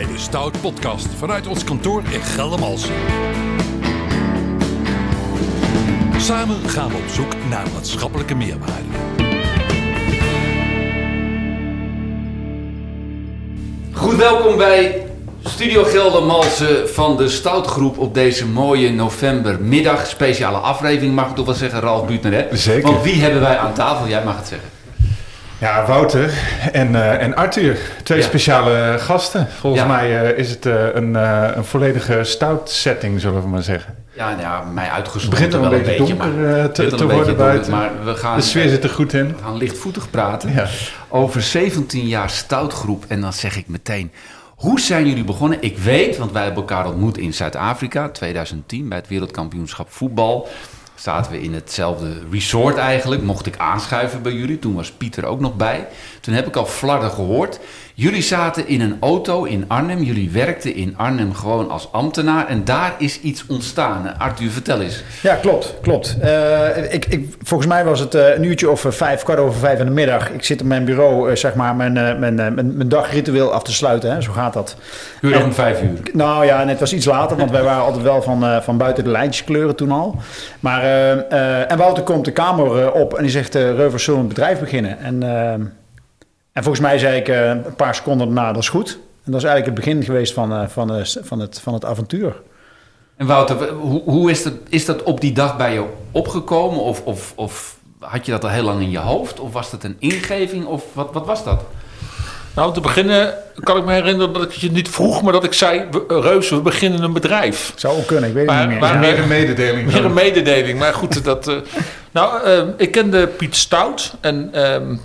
bij de Stout Podcast vanuit ons kantoor in Geldermalsen. Samen gaan we op zoek naar maatschappelijke meerwaarde. Goed, welkom bij Studio Geldermalsen van de Stoutgroep op deze mooie novembermiddag. Speciale aflevering mag ik toch wel zeggen, Ralf Buutner, hè? Zeker. Want wie hebben wij aan tafel? Jij mag het zeggen. Ja, Wouter en, eh, en Arthur. Twee Ja. speciale gasten. Volgens Ja. mij eh, is het eh, een, een volledige stout setting, zullen we maar zeggen. Ja, nou ja, mij Het uitgezonderd begint wel een beetje donker maar- het te, te worden buiten. Maar we gaan, De sfeer zit er goed in. we gaan lichtvoetig praten Ja. over 17 jaar Stoutgroep. En dan zeg ik meteen, hoe zijn jullie begonnen? Ik weet, want wij hebben elkaar ontmoet in Zuid-Afrika, 2010, bij het wereldkampioenschap voetbal. Zaten we in hetzelfde resort eigenlijk. Mocht ik aanschuiven bij jullie. Toen was Pieter ook nog bij. Toen heb ik al flarden gehoord. Jullie zaten in een auto in Arnhem. Jullie werkten in Arnhem gewoon als ambtenaar. En daar is iets ontstaan. Arthur, vertel eens. Ja, klopt. klopt. Eh, ik, ik, volgens mij was het eh, een uurtje of eh, vijf, kwart over vijf in de middag. Ik zit op mijn bureau, zeg maar, mijn, mijn, mijn, mijn dagritueel af te sluiten. Hè. Zo gaat dat. Uur nog om vijf uur. Nou ja, en het was iets later, want wij waren altijd wel van, van buiten de lijntjes kleuren toen al. Maar, en Wouter komt de kamer op en die zegt, Reuvers, zullen een bedrijf beginnen? En, eh, en volgens mij zei ik eh, een paar seconden daarna, dat is goed. En dat is eigenlijk het begin geweest van, eh, van, eh, van, het, van het avontuur. En Wouter, hoe, hoe is, dat, is dat op die dag bij je opgekomen? Of, of, of had je dat al heel lang in je hoofd? Of was dat een ingeving? Of wat, wat was dat? Nou, om te beginnen kan ik me herinneren dat ik je niet vroeg, maar dat ik zei: Reuze, we beginnen een bedrijf. Zou ook kunnen, ik weet het Maar- niet meer. maar-. Meer een mededeling. Meer een mededeling, maar goed, dat. eh, nou, eh, ik kende Piet Stout. En, ehm,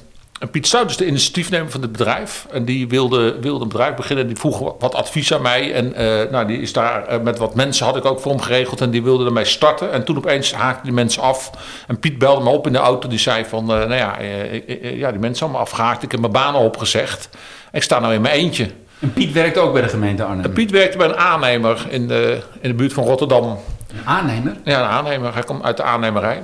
en Piet Stout is de initiatiefnemer van het bedrijf. En die wilde, wilde een bedrijf beginnen. Die vroeg wat- advies aan mij. En eh, nou, die is daar eh, met wat mensen had ik ook voor hem geregeld. En die wilde ermee starten. En toen opeens haakten die mensen af. En Piet belde me op in de auto. Die zei van, eh, nou ja, ja, die mensen allemaal afgehaakt. Ik heb mijn banen opgezegd. Ik sta nou in mijn eentje. En Piet werkt ook bij de gemeente Arnhem. En Piet werkte bij een aannemer in de, in de buurt van Rotterdam. Een aannemer? Ja, een aannemer. Hij komt uit de aannemerij.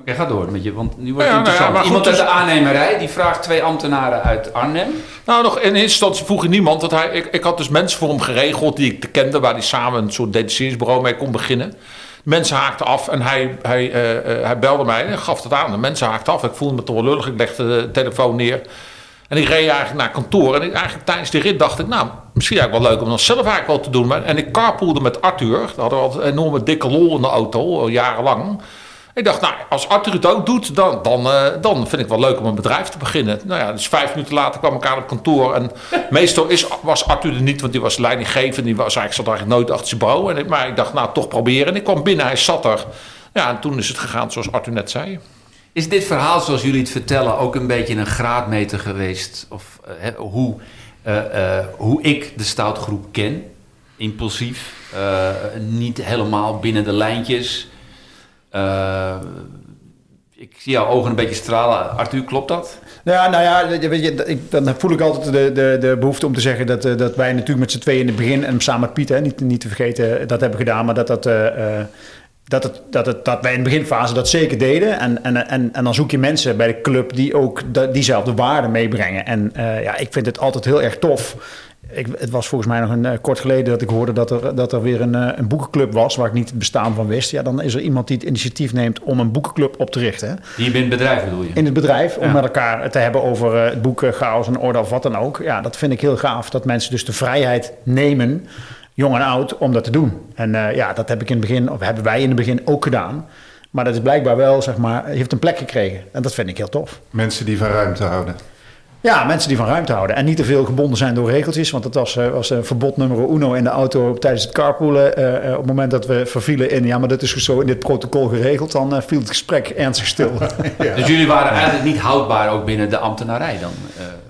Oké, ga door met je, want nu wordt Ja, het nou ja, interessant. goed, Iemand uit dus- de aannemerij, die vraagt twee ambtenaren uit Arnhem. Nou, nog in eerste instantie vroeg niemand. Dat hij, ik, ik had dus mensen voor hem geregeld die ik kende, waar hij samen een soort detacheringsbureau mee kon beginnen. Mensen haakten af en hij, hij, eh, eh, hij belde mij en gaf het aan. De mensen haakten af. Ik voelde me toch wel lullig. Ik legde de telefoon neer. En ik reed eigenlijk naar kantoor. En ik, eigenlijk tijdens die rit dacht ik, nou, misschien eigenlijk wel leuk om dat zelf eigenlijk wel te doen. Maar, en ik carpoolde met Arthur. Daar hadden we altijd een enorme dikke lol in de auto, al jarenlang. Ik dacht, nou, als Arthur het ook doet, dan, dan, eh, dan vind ik het wel leuk om een bedrijf te beginnen. Nou ja, dus vijf minuten later kwam ik aan op kantoor. En meestal is, was Arthur er niet, want die was leidinggevend. Die was eigenlijk, zat eigenlijk nooit achter zijn bureau. En ik, maar ik dacht, nou, toch proberen. En ik kwam binnen, hij zat er. Ja, en toen is het gegaan zoals Arthur net zei. Is dit verhaal, zoals jullie het vertellen, ook een beetje een graadmeter geweest? Of eh, hoe, eh, hoe ik de stoutgroep ken? Impulsief, niet helemaal binnen de lijntjes. Eh, ik zie jouw ogen een beetje stralen. Arthur, klopt dat? Ja, nou ja, weet je, ik, dan voel ik altijd de, de, de behoefte om te zeggen dat, eh, dat wij natuurlijk met z'n tweeën in het begin en samen met Piet, hè, niet, niet te vergeten, dat hebben gedaan, maar dat dat. eh, eh, dat, het, dat, het, dat wij in de beginfase dat zeker deden. En, en, en, en dan zoek je mensen bij de club die ook diezelfde waarden meebrengen. En eh, ja, ik vind het altijd heel erg tof. Ik, het was volgens mij nog een eh, kort geleden dat ik hoorde dat er, dat er weer een, eh, een boekenclub was waar ik niet het bestaan van wist. Ja, dan is er iemand die het initiatief neemt om een boekenclub op te richten. Hier binnen het bedrijf bedoel je? in het bedrijf om met elkaar te hebben over eh, het boek Chaos en Orde of wat dan ook. Ja, dat vind ik heel gaaf. Dat mensen dus de vrijheid nemen, jong en oud, om dat te doen. En eh, ja, dat heb ik in het begin, of hebben wij in het begin ook gedaan. Maar dat is blijkbaar wel, zeg maar, heeft een plek gekregen. En dat vind ik heel tof. Mensen die van ruimte houden. Ja, mensen die van ruimte houden en niet te veel gebonden zijn door regeltjes. Want dat was, eh, was een verbod nummer uno in de auto tijdens het carpoolen. Eh, eh, op het moment dat we vervielen in, ja, maar dat is zo in dit protocol geregeld, dan eh, viel het gesprek ernstig stil. Dus jullie waren eigenlijk niet houdbaar ook binnen de ambtenarij dan? eh, eh. Eh,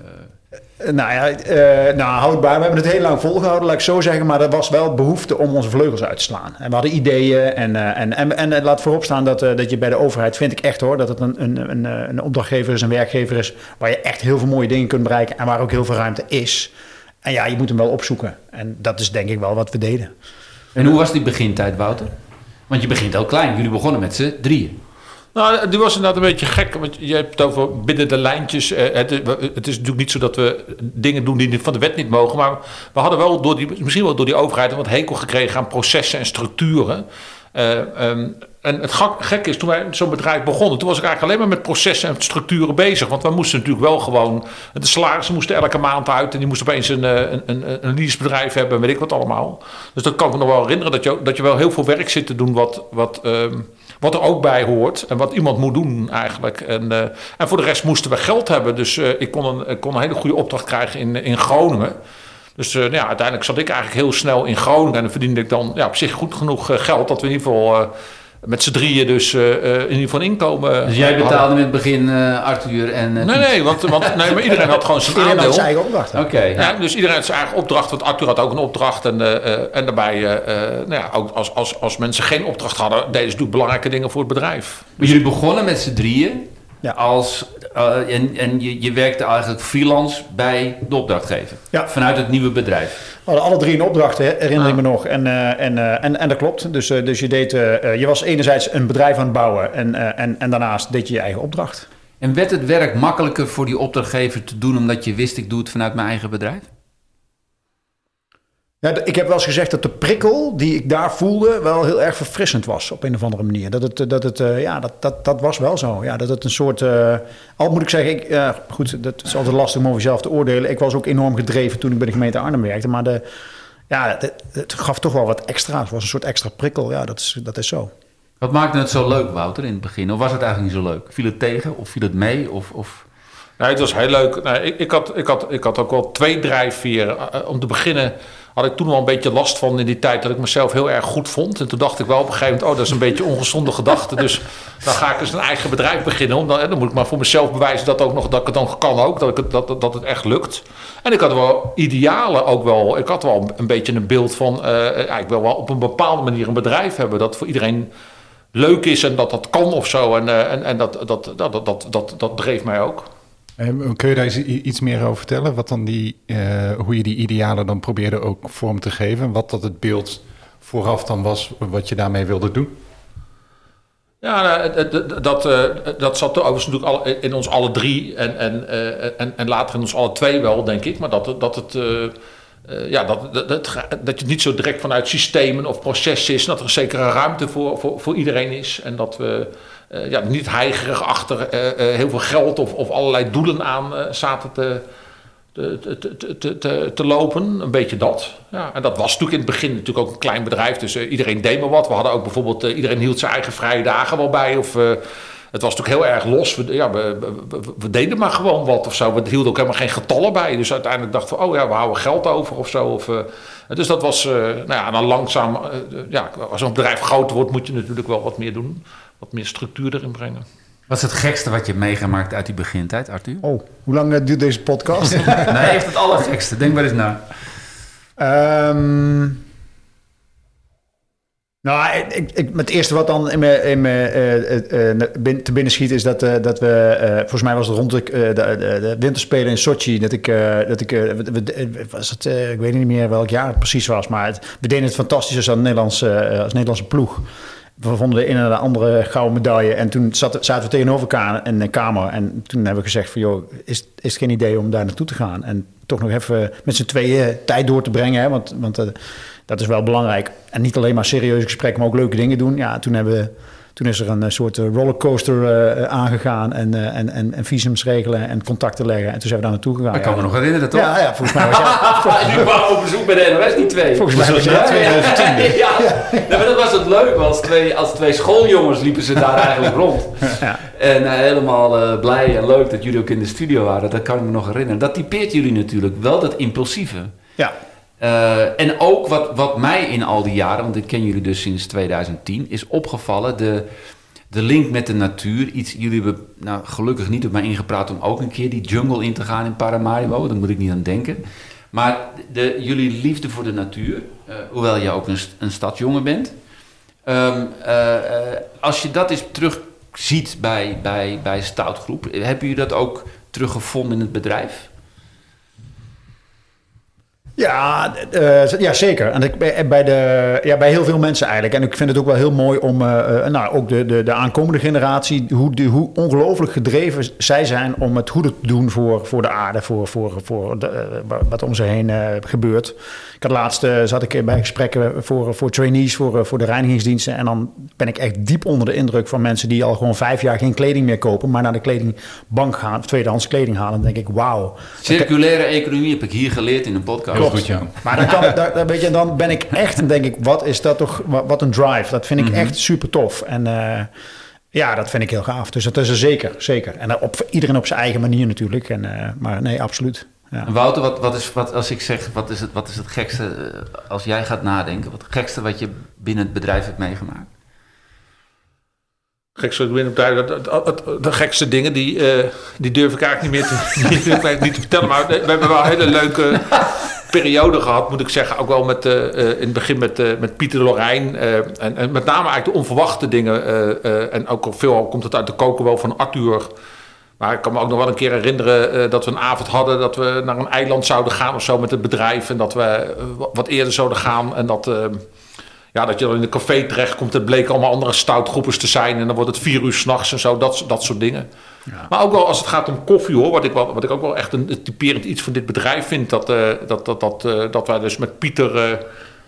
Nou ja, eh, nou, houdbaar. We hebben het heel lang volgehouden, laat ik zo zeggen. Maar er was wel behoefte om onze vleugels uit te slaan. En we hadden ideeën. En, eh, en, en, en eh, laat voorop staan dat, eh, dat je bij de overheid, vind ik echt hoor, dat het een, een, een, eh, een opdrachtgever is, een werkgever is. Waar je echt heel veel mooie dingen kunt bereiken. En waar ook heel veel ruimte is. En ja, je moet hem wel opzoeken. En dat is denk ik wel wat we deden. En hoe was die begintijd, Wouter? Want je begint heel klein. Jullie begonnen met z'n drieën. Nou, die was inderdaad een beetje gek. Want je hebt het over binnen de lijntjes. Eh, het, is, het is natuurlijk niet zo dat we dingen doen die van de wet niet mogen. Maar we hadden wel door die, misschien wel door die overheid wat hekel gekregen aan processen en structuren. Eh, ehm, en het gek is, toen wij zo'n bedrijf begonnen, toen was ik eigenlijk alleen maar met processen en structuren bezig. Want we moesten natuurlijk wel gewoon, de salarissen moesten elke maand uit en die moesten opeens een, eh, een, een, een leasebedrijf hebben, weet ik wat allemaal. Dus dat kan ik me nog wel herinneren, dat je, dat je wel heel veel werk zit te doen wat, wat, ehm, wat er ook bij hoort en wat iemand moet doen eigenlijk. En, uh, en voor de rest moesten we geld hebben, dus ik, kon een, kon een hele goede opdracht krijgen in, in Groningen. Dus uh, nou ja, uiteindelijk zat ik eigenlijk heel snel in Groningen en dan verdiende ik dan ja, op zich goed genoeg geld dat we in ieder geval met z'n drieën dus uh, in ieder geval inkomen. Dus jij betaalde in het begin uh, Arthur en. Uh, nee, nee, want, want nee, maar iedereen had gewoon zijn iedereen aandeel. Had zijn eigen opdracht. Oké. Okay, ja, dus iedereen had zijn eigen opdracht. Want Arthur had ook een opdracht. En, en daarbij, nou ja, ook als, als, als mensen geen opdracht hadden, deden ze natuurlijk belangrijke dingen voor het bedrijf. Dus jullie begonnen met z'n drieën. Ja. Als, uh, en en je, je werkte eigenlijk freelance bij de opdrachtgever. Ja. Vanuit het nieuwe bedrijf. We hadden alle drie een opdracht, herinner ik me nog. En, uh, en, uh, en, en dat klopt. Dus, dus je, deed, je was enerzijds een bedrijf aan het bouwen. En, en, en daarnaast deed je je eigen opdracht. En werd het werk makkelijker voor die opdrachtgever te doen... omdat je wist, ik doe het vanuit mijn eigen bedrijf? Ja, ik heb wel eens gezegd dat de prikkel die ik daar voelde wel heel erg verfrissend was op een of andere manier. Dat het, dat het ja, dat, dat, dat was wel zo. Ja, dat het een soort, uh, al moet ik zeggen, ik, uh, goed, dat is altijd lastig om over jezelf te oordelen. Ik was ook enorm gedreven toen ik bij de gemeente Arnhem werkte, maar de, ja, het, het gaf toch wel wat extra. Het was een soort extra prikkel, ja, dat is, dat is zo. Wat maakte het zo leuk, Wouter, in het begin? Of was het eigenlijk niet zo leuk? Viel het tegen of viel het mee? Of, of... Nee, het was heel leuk. Nee, ik, ik, had, ik, had, ik had ook wel twee drijfveren. Om te beginnen had ik toen wel een beetje last van in die tijd dat ik mezelf heel erg goed vond. En toen dacht ik wel op een gegeven moment, oh, dat is een beetje ongezonde gedachte. Dus dan ga ik eens een eigen bedrijf beginnen. Om dan, dan moet ik maar voor mezelf bewijzen dat, ook nog, dat ik het dan kan ook, dat, ik het, dat, dat het echt lukt. En ik had wel idealen ook wel. Ik had wel een beetje een beeld van, uh, ik wil wel op een bepaalde manier een bedrijf hebben dat voor iedereen leuk is en dat dat kan of zo. En, uh, en, en dat, dat, dat, dat, dat, dat, dat dreef mij ook. Kun je daar iets meer over vertellen? Wat dan die, uh, hoe je die idealen dan probeerde ook vorm te geven? Wat dat het beeld vooraf dan was, wat je daarmee wilde doen? Ja, dat, dat, dat zat overigens natuurlijk in ons alle drie en, en, en, en later in ons alle twee wel, denk ik. Maar dat, dat het... Ja, dat, dat, dat, dat je niet zo direct vanuit systemen of processen is. Dat er een zekere ruimte voor, voor, voor iedereen is. En dat we uh, ja, niet heigerig achter uh, uh, heel veel geld of, of allerlei doelen aan zaten te, te, te, te, te, lopen. Een beetje dat. Ja, en dat was natuurlijk in het begin natuurlijk ook een klein bedrijf. Dus iedereen deed maar wat. We hadden ook bijvoorbeeld, iedereen hield zijn eigen vrije dagen wel bij. Of, het was natuurlijk heel erg los. We, ja, we, deden maar gewoon wat of zo. We hielden ook helemaal geen getallen bij. Dus uiteindelijk dachten we, oh ja, we houden geld over of zo. Of, dus dat was, nou ja, dan langzaam, ja, als een bedrijf groter wordt, moet je natuurlijk wel wat meer doen wat meer structuur erin brengen. Wat is het gekste wat je hebt meegemaakt uit die begintijd, Arthur? Oh, hoe lang uh, duurt deze podcast? nee, heeft het allergekste. Denk maar eens na. Um, nou, ik, ik, het eerste wat dan in me, in me uh, uh, te binnen schiet is dat, dat we, volgens mij was het rond de, de, de winterspelen in Sochi, dat ik, dat ik was het, ik weet niet meer welk jaar het precies was, maar het, we deden het fantastisch als, Nederlands, als Nederlandse ploeg we vonden de ene en de andere gouden medaille. En toen zat, zaten we tegenover elkaar in een kamer. En toen hebben we gezegd van, joh, is, is het geen idee om daar naartoe te gaan? En toch nog even met z'n tweeën tijd door te brengen. Hè? Want, want uh, dat is wel belangrijk. En niet alleen maar serieuze gesprekken, maar ook leuke dingen doen. Ja, toen hebben we... Toen is er een soort rollercoaster uh, aangegaan en, uh, en, en, en, visums regelen en contacten leggen. En toen zijn we daar naartoe gegaan. Ik kan ja. me nog herinneren, toch? Ja, ja volgens mij was jij... nu waren op bezoek bij de NOS, die twee. Volgens mij was jij 2010. ja, ja. ja. maar dat was het leuk, want als twee, als twee schooljongens liepen ze daar eigenlijk rond. Ja. En uh, helemaal uh, blij en leuk dat jullie ook in de studio waren. Dat kan ik me nog herinneren. Dat typeert jullie natuurlijk wel, dat impulsieve. Ja. Uh, en ook wat, wat mij in al die jaren, want ik ken jullie dus sinds 2010, is opgevallen. De, de link met de natuur. Iets, jullie hebben nou, gelukkig niet op mij ingepraat om ook een keer die jungle in te gaan in Paramaribo. Daar moet ik niet aan denken. Maar de, jullie liefde voor de natuur, uh, hoewel je ook een, een stadsjongen bent. Um, uh, als je dat eens terugziet bij, bij, bij Stoutgroep, hebben jullie dat ook teruggevonden in het bedrijf? Ja, eh, ja zeker. En ik, bij, bij de, ja, bij heel veel mensen eigenlijk. En ik vind het ook wel heel mooi om, eh, eh, nou, ook de, de, de aankomende generatie, hoe, hoe ongelooflijk gedreven zij zijn om het goede te doen voor, voor de aarde, voor, voor, voor eh, wat om ze heen eh, gebeurt. Ik had laatst, eh, zat ik bij gesprekken voor, voor trainees, voor, eh, voor de reinigingsdiensten. En dan ben ik echt diep onder de indruk van mensen die al gewoon vijf jaar geen kleding meer kopen, maar naar de kledingbank gaan, of tweedehands kleding halen. Dan denk ik, wauw. Circulaire economie heb ik hier geleerd in een podcast. Heel goed, ja. Maar dan, kan, daar, daar- weet je, dan ben ik echt en denk ik, wat is dat toch, wat, wat een drive. Dat vind ik echt super tof. En eh, ja, dat vind ik heel gaaf. Dus dat is er zeker, zeker. En op, iedereen op zijn eigen manier natuurlijk. En, eh, maar nee, absoluut. Ja. Wouter, wat, wat is, wat, als ik zeg, wat is, het, wat is het gekste, eh, als jij gaat nadenken, wat het gekste wat je binnen het bedrijf hebt meegemaakt? Gekste, binnen het bedrijf, dat- dat- dat- de gekste dingen, die, eh, die durf ik eigenlijk niet meer te, niet, te vertellen. Maar we hebben wel een hele leuke periode gehad, moet ik zeggen. Ook wel met, eh, eh, in het begin met, eh, met Pieter Lorijn. eh, en, en met name eigenlijk de onverwachte dingen. eh, eh, en ook al veel komt het uit de koken wel van Arthur. Maar ik kan me ook nog wel een keer herinneren eh, dat we een avond hadden dat we naar een eiland zouden gaan of zo met het bedrijf. En dat we eh, wat- eerder zouden gaan. En dat, eh, ja, dat je dan in een café terechtkomt. Het bleken allemaal andere stoutgroepers te zijn. En dan wordt het vier uur s'nachts en zo. Dat, dat soort dingen. Maar ook wel als het gaat om koffie hoor. Wat ik, wel, wat ik ook wel echt een typerend iets van dit bedrijf vind. Dat, eh, dat, dat, dat, dat wij dus met Pieter...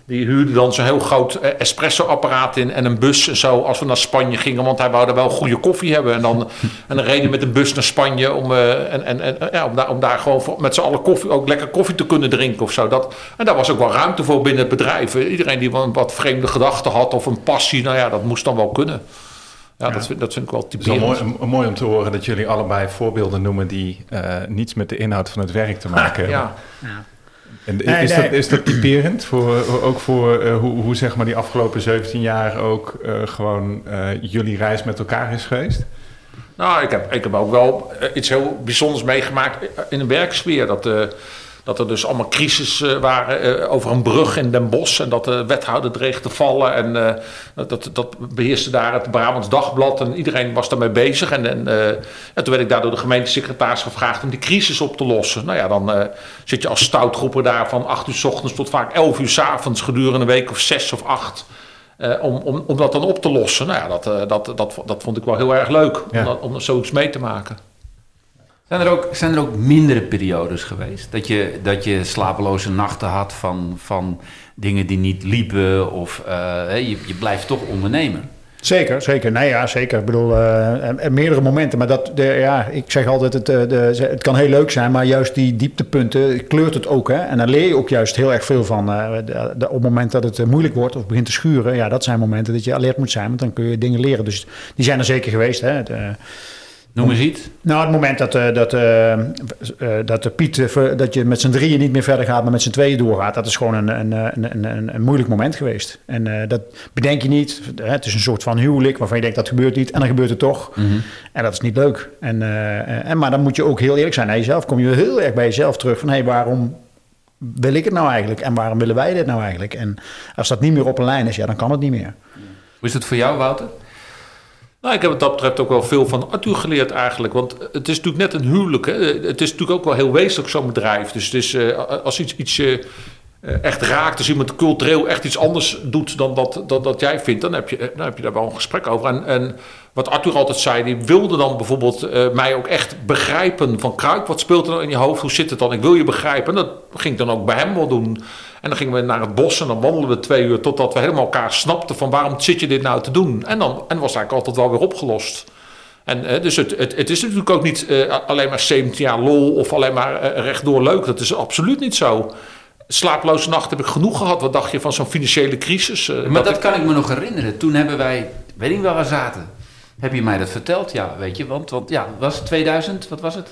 die huurde dan zo'n heel groot eh, espresso-apparaat in en een bus en zo als we naar Spanje gingen. Want hij wou daar wel goede koffie hebben. En dan, en dan reden we met een bus naar Spanje om, eh, en, en, en, ja, om, daar, om daar gewoon met z'n allen koffie, ook lekker koffie te kunnen drinken of zo. Dat, en daar was ook wel ruimte voor binnen het bedrijf. Iedereen die wat vreemde gedachten had of een passie, nou ja, dat moest dan wel kunnen. Ja, Dat, vind, dat vind ik wel Het is mooi, mooi om te horen dat jullie allebei voorbeelden noemen die eh, niets met de inhoud van het werk te maken hebben. Ja. En Nee, is, nee. Dat, is dat typerend voor, ook voor eh, hoe, hoe zeg maar die afgelopen 17 jaar ook eh, gewoon eh, jullie reis met elkaar is geweest? Nou, ik heb, ik heb ook wel eh, iets heel bijzonders meegemaakt in een werksfeer. Dat, eh, dat er dus allemaal crisis eh, waren eh, over een brug in Den Bosch. En dat de wethouder dreig te vallen. En eh, dat- dat, beheerste daar het Brabants Dagblad. En iedereen was daarmee bezig. En, en, en toen werd ik daar door de gemeentesecretaris gevraagd om die crisis op te lossen. Nou ja, dan zit je als stoutgroeper daar van 8 uur s ochtends tot vaak 11 uur s avonds gedurende een week of zes of acht. eh, om, om, om dat dan op te lossen. Nou ja, dat, dat, dat, dat vond ik wel heel erg leuk Ja. om, dat, om zoiets mee te maken. Zijn er ook, er mindere periodes geweest? Dat je, dat je slapeloze nachten had van, van dingen die niet liepen of eh, je, je blijft toch ondernemen. Zeker, zeker. Nee, ja, zeker. Ik bedoel, eh, meerdere momenten. Maar dat, de, ja, ik zeg altijd, het, eh, de, het kan heel leuk zijn, maar juist die dieptepunten kleurt het ook. Hè? En daar leer je ook juist heel erg veel van. de- op het moment dat het moeilijk wordt of begint te schuren, ja, dat zijn momenten dat je alert moet zijn, want dan kun je dingen leren. Dus die zijn er zeker geweest. Hè? De- Noem eens iets. nou, het moment dat, eh, dat, eh, eh, dat de Piet, dat je met z'n drieën niet meer verder gaat, maar met z'n tweeën doorgaat, dat is gewoon een, een, een, een, een, moeilijk moment geweest. En dat bedenk je niet. Het is een soort van huwelijk waarvan je denkt dat gebeurt niet en dan gebeurt het toch. En dat is niet leuk. En, en, maar dan moet je ook heel eerlijk zijn naar jezelf. Kom je heel erg bij jezelf terug van hé, hey, waarom wil ik het nou eigenlijk en waarom willen wij dit nou eigenlijk? En als dat niet meer op een lijn is, ja, dan kan het niet meer. Hoe is het voor jou, Wouter? Nou, ik heb wat dat betreft ook wel veel van Arthur geleerd eigenlijk. Want het is natuurlijk net een huwelijk. Hè? Het is natuurlijk ook wel heel wezenlijk zo'n bedrijf. Dus het is, eh, als iets, iets eh, eh, echt raakt, als iemand cultureel echt iets anders doet dan dat, dat, dat jij vindt, dan heb, je, eh, dan heb je daar wel een gesprek over. En, en wat Arthur altijd zei, die wilde dan bijvoorbeeld eh, mij ook echt begrijpen van Kruik. Wat speelt er dan in je hoofd? Hoe zit het dan? Ik wil je begrijpen. En dat ging ik dan ook bij hem wel doen. En dan gingen we naar het bos en dan wandelden we twee uur totdat we helemaal elkaar snapten van waarom zit je dit nou te doen? En dan en was eigenlijk altijd wel weer opgelost. En eh, dus het, het, het is natuurlijk ook niet eh, alleen maar 17 jaar lol of alleen maar eh, rechtdoor leuk. Dat is absoluut niet zo. Slaaploze nacht heb ik genoeg gehad. Wat dacht je van zo'n financiële crisis? Maar dat ik- kan ik me nog herinneren. Toen hebben wij, weet ik wel waar we zaten. Heb je mij dat verteld? Ja, weet je, want, want ja, was het 2000? Wat was het?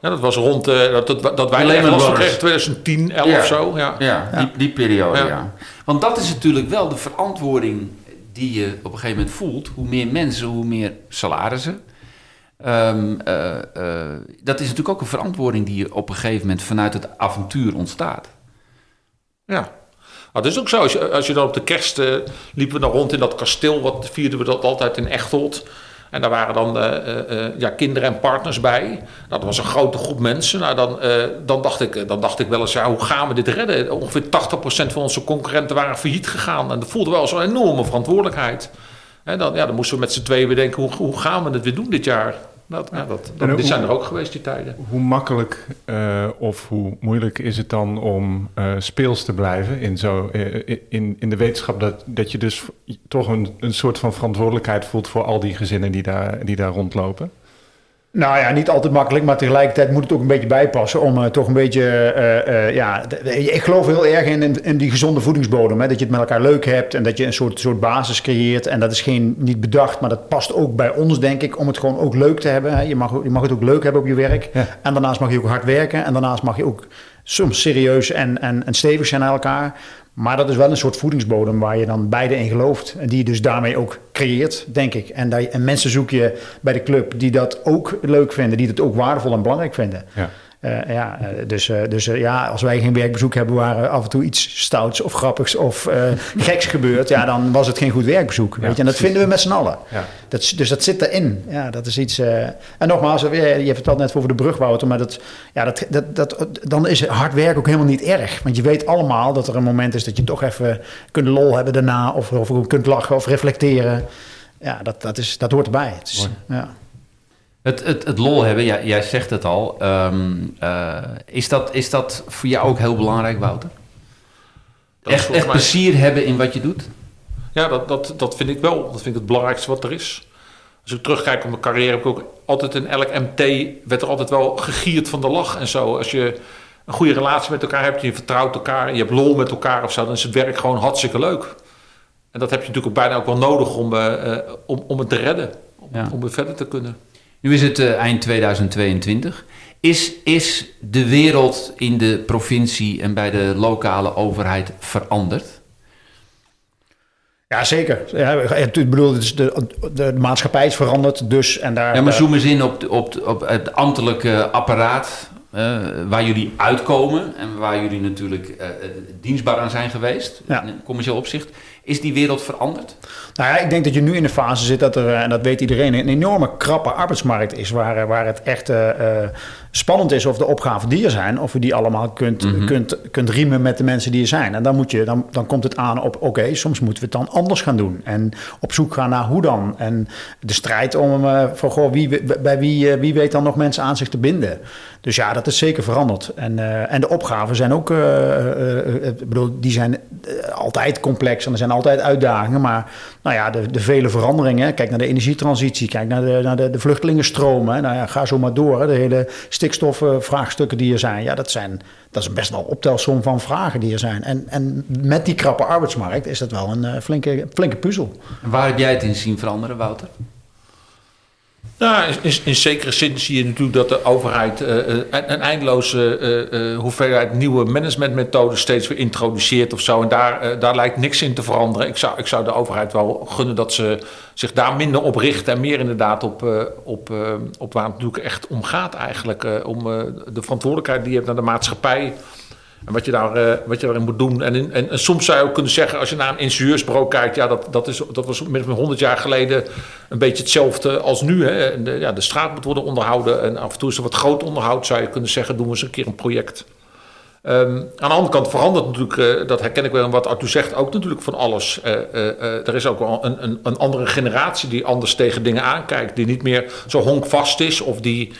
Ja, dat was rond eh, dat, dat, dat wij Lehman Brothers. kregen, 2010, 11 Ja. of zo. Ja. Ja, Die, die periode, ja. Ja. Want dat is natuurlijk wel de verantwoording die je op een gegeven moment voelt. Hoe meer mensen, hoe meer salarissen. Ehm, eh, eh, dat is natuurlijk ook een verantwoording die je op een gegeven moment vanuit het avontuur ontstaat. Ja. Maar het is ook zo, als je, als je dan op de kerst eh, liepen we dan rond in dat kasteel, wat vierden we dat altijd in Echteld. En daar waren dan eh, eh, eh, ja, kinderen en partners bij. Dat was een grote groep mensen. Nou, dan, dan, dacht ik, dan dacht ik wel eens, ja, hoe gaan we dit redden? Ongeveer 80% van onze concurrenten waren failliet gegaan. En dat voelde wel zo'n enorme verantwoordelijkheid. En dan, ja, dan moesten we met z'n tweeën bedenken, hoe, hoe gaan we het weer doen dit jaar? Dat, ja, dat, dat, hoe- zijn er ook geweest, die tijden. Hoe makkelijk eh, of hoe moeilijk is het dan om eh, speels te blijven in, zo, eh, in, in de wetenschap dat, dat je dus toch een, een soort van verantwoordelijkheid voelt voor al die gezinnen die daar, die daar rondlopen? Nou ja, niet altijd makkelijk, maar tegelijkertijd moet het ook een beetje bijpassen om eh, toch een beetje, eh, eh, ja, ik geloof heel erg in, in, in die gezonde voedingsbodem. Hè, dat je het met elkaar leuk hebt en dat je een soort, soort basis creëert. En dat is geen, niet bedacht, maar dat past ook bij ons, denk ik, om het gewoon ook leuk te hebben. Hè. Je, mag, je mag het ook leuk hebben op je werk. Ja. En daarnaast mag je ook hard werken. En daarnaast mag je ook soms serieus en, en, en stevig zijn naar elkaar. Maar dat is wel een soort voedingsbodem waar je dan beide in gelooft. En die je dus daarmee ook creëert, denk ik. En, dat je- en mensen zoek je bij de club die dat ook leuk vinden. Die het ook waardevol en belangrijk vinden. Ja. Eh, ja, eh, dus eh, dus ja, als wij geen werkbezoek hebben waar af en toe iets stouts of grappigs of geks gebeurt, ja, dan was het geen goed werkbezoek. Weet je? En dat precies. vinden we met z'n allen. Ja. Dat, dus dat zit erin. Ja, dat is iets. en nogmaals, je vertelt net over de brug, Wouter, maar dat, ja, dat, dat, dat, dan is hard werk ook helemaal niet erg. Want je weet allemaal dat er een moment is dat je toch even kunt lol hebben daarna, of, of kunt lachen of reflecteren. Ja, dat, dat, is, dat hoort erbij. Het is, ja. Het, het, het lol hebben, jij, jij zegt het al. Ehm, eh, is, dat, is dat voor jou ook heel belangrijk, Wouter? Dat Echt, echt mij- plezier hebben in wat je doet? Ja, dat, dat, dat vind ik wel. Dat vind ik het belangrijkste wat er is. Als ik terugkijk op mijn carrière, heb ik ook altijd in elk MT werd er altijd wel gegierd van de lach en zo. Als je een goede relatie met elkaar hebt, je vertrouwt elkaar, je hebt lol met elkaar of zo, dan is het werk gewoon hartstikke leuk. En dat heb je natuurlijk ook bijna ook wel nodig om, eh, eh, om, om het te redden, om, Ja. om weer verder te kunnen. Nu is het eh, eind 2022. Is, is de wereld in de provincie en bij de lokale overheid veranderd? Ja, zeker. Ja, ik bedoel, de, de, maatschappij is veranderd, dus en daar. Ja, maar daar- zoom eens in op, op, op het ambtelijke apparaat eh, waar jullie uitkomen en waar jullie natuurlijk eh, eh, dienstbaar aan zijn geweest, Ja. in commercieel opzicht. Is die wereld veranderd? Nou ja, ik denk dat je nu in de fase zit dat er, eh, en dat weet iedereen, een enorme krappe arbeidsmarkt is. Waar, eh, waar het echt eh, spannend is of de opgaven die er zijn, of je die allemaal kunt, kunt, kunt riemen met de mensen die er zijn. En dan, moet je, dan, dan komt het aan op, oké, soms moeten we het dan anders gaan doen. En op zoek gaan naar hoe dan. En de strijd om, eh van, goh, wie, bij wie, eh, wie weet dan nog mensen aan zich te binden. Dus ja, dat is zeker veranderd. En, eh, en de opgaven zijn ook, ik bedoel, die zijn altijd complex en er zijn altijd uitdagingen. Maar nou ja, de, de vele veranderingen, kijk naar de energietransitie, kijk naar de, naar de, de vluchtelingenstromen. Nou ja, ga zo maar door. Hè. De hele stikstofvraagstukken die er zijn. Ja, dat, zijn, dat is best wel een optelsom van vragen die er zijn. En, en met die krappe arbeidsmarkt is dat wel een eh, flinke, flinke puzzel. En waar heb jij het in zien veranderen, Wouter? Nou, in, zekere zin zie je natuurlijk dat de overheid eh, eh, een, eindeloze eh, hoeveelheid nieuwe managementmethoden steeds weer introduceert of zo. En daar, daar lijkt niks in te veranderen. Ik zou, ik zou de overheid wel gunnen dat ze zich daar minder op richten en meer inderdaad op, op, op waar het natuurlijk echt om gaat eigenlijk. om de verantwoordelijkheid die je hebt naar de maatschappij. En wat je, daar, eh, wat je daarin moet doen. En, en, en soms zou je ook kunnen zeggen, als je naar een ingenieursbureau kijkt, ja, dat, dat, is, dat was dan 100 jaar geleden een beetje hetzelfde als nu. Hè. De, ja, de straat moet worden onderhouden. En af en toe is er wat groot onderhoud, zou je kunnen zeggen, doen we eens een keer een project. Ehm, aan de andere kant verandert natuurlijk, eh, dat herken ik wel, en wat Arthur zegt, ook natuurlijk van alles. Eh, er is ook wel een, een, een andere generatie die anders tegen dingen aankijkt, die niet meer zo honkvast is of die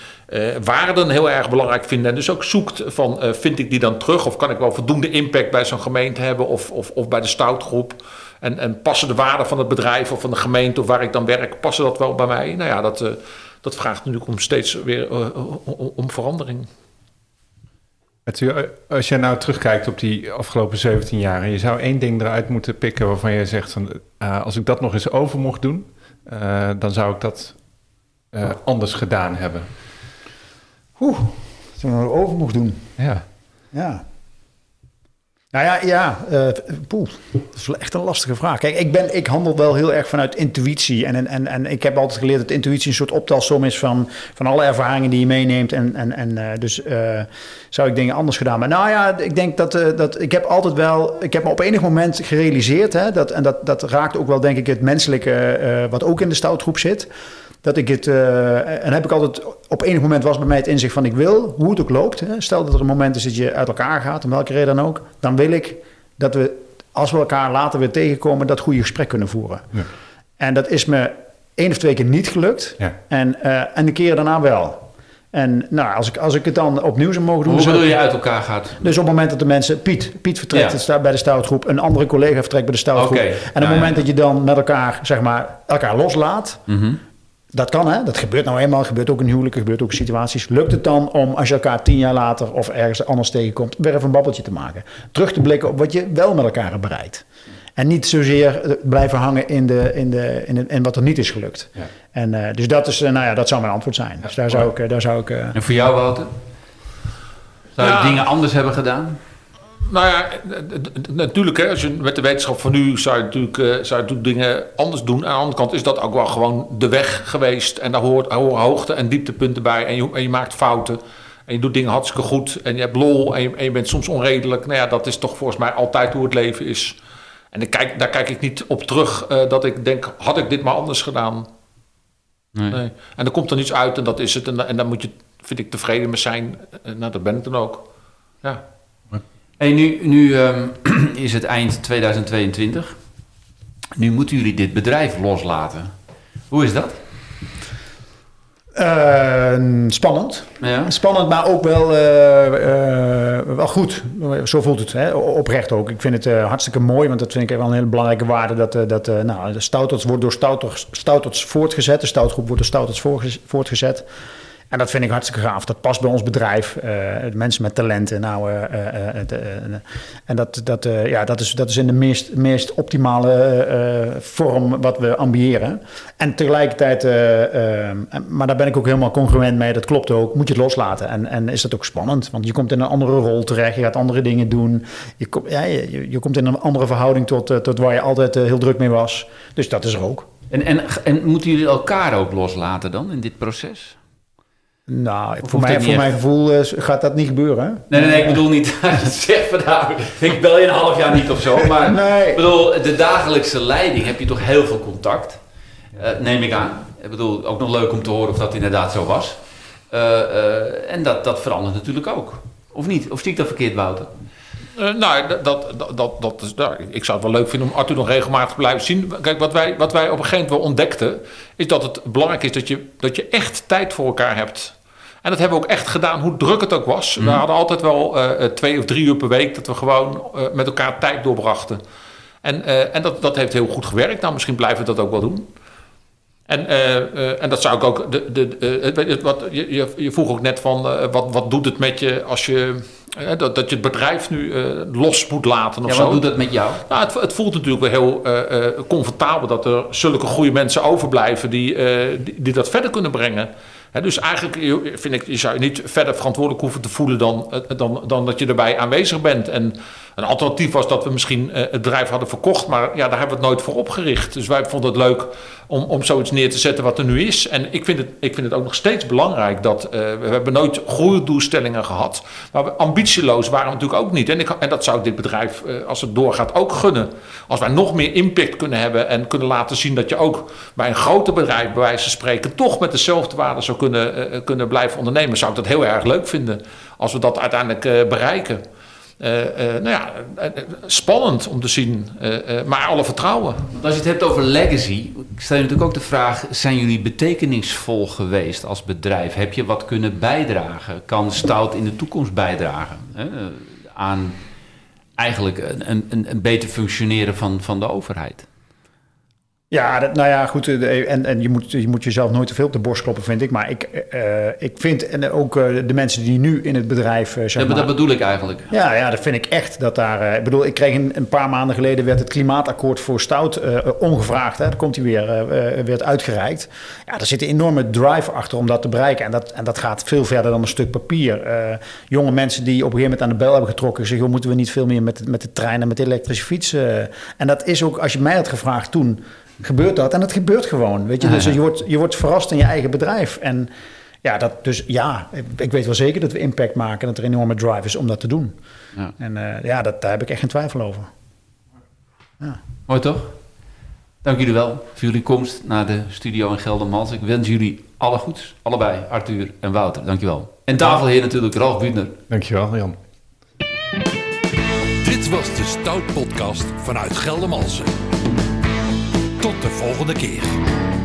waarden heel erg belangrijk vinden. En dus ook zoekt van, eh, vind ik die dan terug of kan ik wel voldoende impact bij zo'n gemeente hebben of, of, of bij de stoutgroep? En, en passen de waarden van het bedrijf of van de gemeente of waar ik dan werk, passen dat wel bij mij? Nou ja, dat, eh, dat vraagt natuurlijk om steeds weer eh, om, verandering. Als jij nou terugkijkt op die afgelopen 17 jaar... en je zou één ding eruit moeten pikken waarvan je zegt... Van, eh, als ik dat nog eens over mocht doen... eh, dan zou ik dat eh, anders gedaan hebben. Oeh, ik nou over mocht doen. Ja. Ja. Nou ja, ja poeh, dat is echt een lastige vraag. Kijk, ik, ben, ik handel wel heel erg vanuit intuïtie. En, en, en, ik heb altijd geleerd dat intuïtie een soort optelsom is van, van alle ervaringen die je meeneemt. En, en, en eh, dus eh, zou ik dingen anders gedaan. Maar nou ja, ik denk dat, dat ik heb altijd wel, ik heb me op enig moment gerealiseerd, hè, dat, en dat, dat raakt ook wel denk ik het menselijke, wat ook in de stoutgroep zit Dat ik het, eh, en heb ik altijd, op enig moment was bij mij het inzicht van ik wil, hoe het ook loopt. Hè, stel dat er een moment is dat je uit elkaar gaat, om welke reden dan ook. Dan wil ik dat we, als we elkaar later weer tegenkomen, dat goede gesprek kunnen voeren. Ja. En dat is me één of twee keer niet gelukt. Ja. En, eh, en de keren daarna wel. En nou, als ik, als ik het dan opnieuw zou mogen doen... Hoe bedoel je uit elkaar gaat? dus op het moment dat de mensen... Piet, Piet vertrekt Ja. bij de stoutgroep. Een andere collega vertrekt bij de stoutgroep. En op het moment ja. dat je dan met elkaar, zeg maar, elkaar loslaat... Mhm. Dat kan, hè? Dat gebeurt nou eenmaal. gebeurt ook in huwelijken, gebeurt ook in situaties. Lukt het dan om, als je elkaar tien jaar later of ergens anders tegenkomt, weer even een babbeltje te maken? Terug te blikken op wat je wel met elkaar hebt bereikt. En niet zozeer eh, blijven hangen in, de, in, de, in, de- in wat er niet is gelukt. Ja. En, eh, dus dat, is, eh, nou ja, dat zou mijn antwoord zijn. dus daar zou ik... Daar zou ik eh, En voor jou, Wouter? Zou je dingen anders hebben gedaan? Nou ja, natuurlijk, hè, als je met de wetenschap van nu zou je natuurlijk, eh, zou je natuurlijk dingen anders doen. Aan de andere kant is dat ook wel gewoon de weg geweest. En daar hoort, horen hoogte- en dieptepunten bij. En je, en je maakt fouten. En je doet dingen hartstikke goed. En je hebt lol. En je, en je bent soms onredelijk. Nou ja, dat is toch volgens mij altijd hoe het leven is. En ik kijk, daar kijk ik niet op terug eh, dat ik denk, had ik dit maar anders gedaan? Nee. Nee. En er komt er niets uit en dat is het. En, en daar moet je, vind ik, tevreden mee zijn. En nou, dat ben ik dan ook. Ja. Hey, nu nu ehm, is het eind 2022. Nu moeten jullie dit bedrijf loslaten. Hoe is dat? eh, spannend. Ja. Spannend, maar ook wel, eh, eh, wel goed. Zo voelt het, hè? oprecht ook. Ik vind het hartstikke mooi, want dat vind ik wel een hele belangrijke waarde. Dat, dat nou, de Stouterts wordt door Stouterts, Stouterts voortgezet. De Stoutgroep wordt door voortgez- voortgezet. En dat vind ik hartstikke gaaf. Dat past bij ons bedrijf. eh, mensen met talenten. Nou, eh, eh, en dat, dat, ja, dat, is, dat is in de meest, meest optimale vorm wat we ambiëren. En tegelijkertijd, maar daar ben ik ook helemaal congruent mee. Dat klopt ook. Moet je het loslaten. En, en is dat ook spannend. Want je komt in een andere rol terecht. Je gaat andere dingen doen. Je, kom, ja, je, je komt in een andere verhouding tot, tot waar je altijd heel druk mee was. Dus dat is er ook. En, en, en moeten jullie elkaar ook loslaten dan in dit proces? Nou, Of voor, mij, voor mijn gevoel eh, gaat dat niet gebeuren. hè? Nee, nee, nee, ik bedoel niet dat je zegt van nou, ik bel je een half jaar niet of zo. Maar Nee. ik bedoel, de dagelijkse leiding heb je toch heel veel contact. Eh, neem ik aan. Ik bedoel, ook nog leuk om te horen of dat inderdaad zo was. Eh, eh, en dat, dat verandert natuurlijk ook. Of niet? Of zie ik dat verkeerd, Wouter? Eh, nou, dat, dat, dat, dat, is, nou, ik zou het wel leuk vinden om Arthur nog regelmatig te blijven zien. Kijk, wat wij, wat wij op een gegeven moment wel ontdekten, is dat het belangrijk is dat je, dat je echt tijd voor elkaar hebt. En dat hebben we ook echt gedaan, hoe druk het ook was. We hadden altijd wel eh, eh, twee of drie uur per week dat we gewoon met elkaar tijd doorbrachten. En, en dat, dat heeft heel goed gewerkt. Nou, misschien blijven we dat ook wel doen. En, eh, eh, en dat zou ik ook. De, de, je, wat, je, je, vroeg ook net van eh, wat, wat doet het met je als je. eh, dat, dat je het bedrijf nu eh, los moet laten of Ja, zo. wat doet dat met jou? Nou, het, het voelt natuurlijk wel heel eh, eh, comfortabel dat er zulke goede mensen overblijven die, eh, die, die dat verder kunnen brengen. Dus eigenlijk vind ik, je zou je niet verder verantwoordelijk hoeven te voelen dan, eh, dan, dan dat je erbij aanwezig bent. En een alternatief was dat we misschien eh, het bedrijf hadden verkocht, maar ja, daar hebben we het nooit voor opgericht. Dus wij vonden het leuk om, om zoiets neer te zetten wat er nu is. En ik vind het, ik vind het ook nog steeds belangrijk dat eh, we hebben nooit groeidoelstellingen gehad. Maar ambitieloos waren we natuurlijk ook niet. En, en dat zou ik dit bedrijf, eh, als het doorgaat, ook gunnen. Als wij nog meer impact kunnen hebben en kunnen laten zien dat je ook bij een groter bedrijf, bij wijze van spreken, toch met dezelfde waarden zou kunnen, kunnen blijven ondernemen, zou ik dat heel erg leuk vinden. Als we dat uiteindelijk bereiken. Eh, eh, nou ja, eh, spannend om te zien, maar alle vertrouwen. Want als je het hebt over legacy, stel je natuurlijk ook de vraag: zijn jullie betekenisvol geweest als bedrijf? Heb je wat kunnen bijdragen? Kan Stout in de toekomst bijdragen aan eigenlijk een, een, een beter functioneren van, van de overheid? Ja, dat, nou ja, goed. eh, En, en je, moet, je moet jezelf nooit te veel op de borst kloppen, vind ik. Maar ik, eh, ik vind, en ook eh, de mensen die nu in het bedrijf, eh, zeg Dat, maar... dat bedoel ik eigenlijk. Ja, ja, dat vind ik echt. Dat daar, ik bedoel, ik kreeg een, een paar maanden geleden werd het klimaatakkoord voor stout ongevraagd. Hè, daar komt hij weer, werd uitgereikt. Ja, er zit een enorme drive achter om dat te bereiken. En dat, en dat gaat veel verder dan een stuk papier. Jonge mensen die op een gegeven moment aan de bel hebben getrokken, zeggen, "Joh, moeten we niet veel meer met, met de trein en met de elektrische fiets? eh?" en dat is ook, als je mij had gevraagd toen, gebeurt dat. En dat gebeurt gewoon. Weet je, dus je wordt, je wordt verrast in je eigen bedrijf. En ja, dat, dus ja, ik- weet wel zeker dat we impact maken en dat er een enorme drive is om dat te doen. Ja. En eh, ja, dat, daar heb ik echt geen twijfel over. Mooi toch? Dank jullie wel voor jullie komst naar de studio in Geldermals. Ik wens jullie alle goeds. Allebei, Arthur en Wouter. Dankjewel. En tafelheer natuurlijk, Ralf Buutner. Dankjewel, Jan. Dit was de Stout Podcast vanuit Geldermalsen. Volgende keer.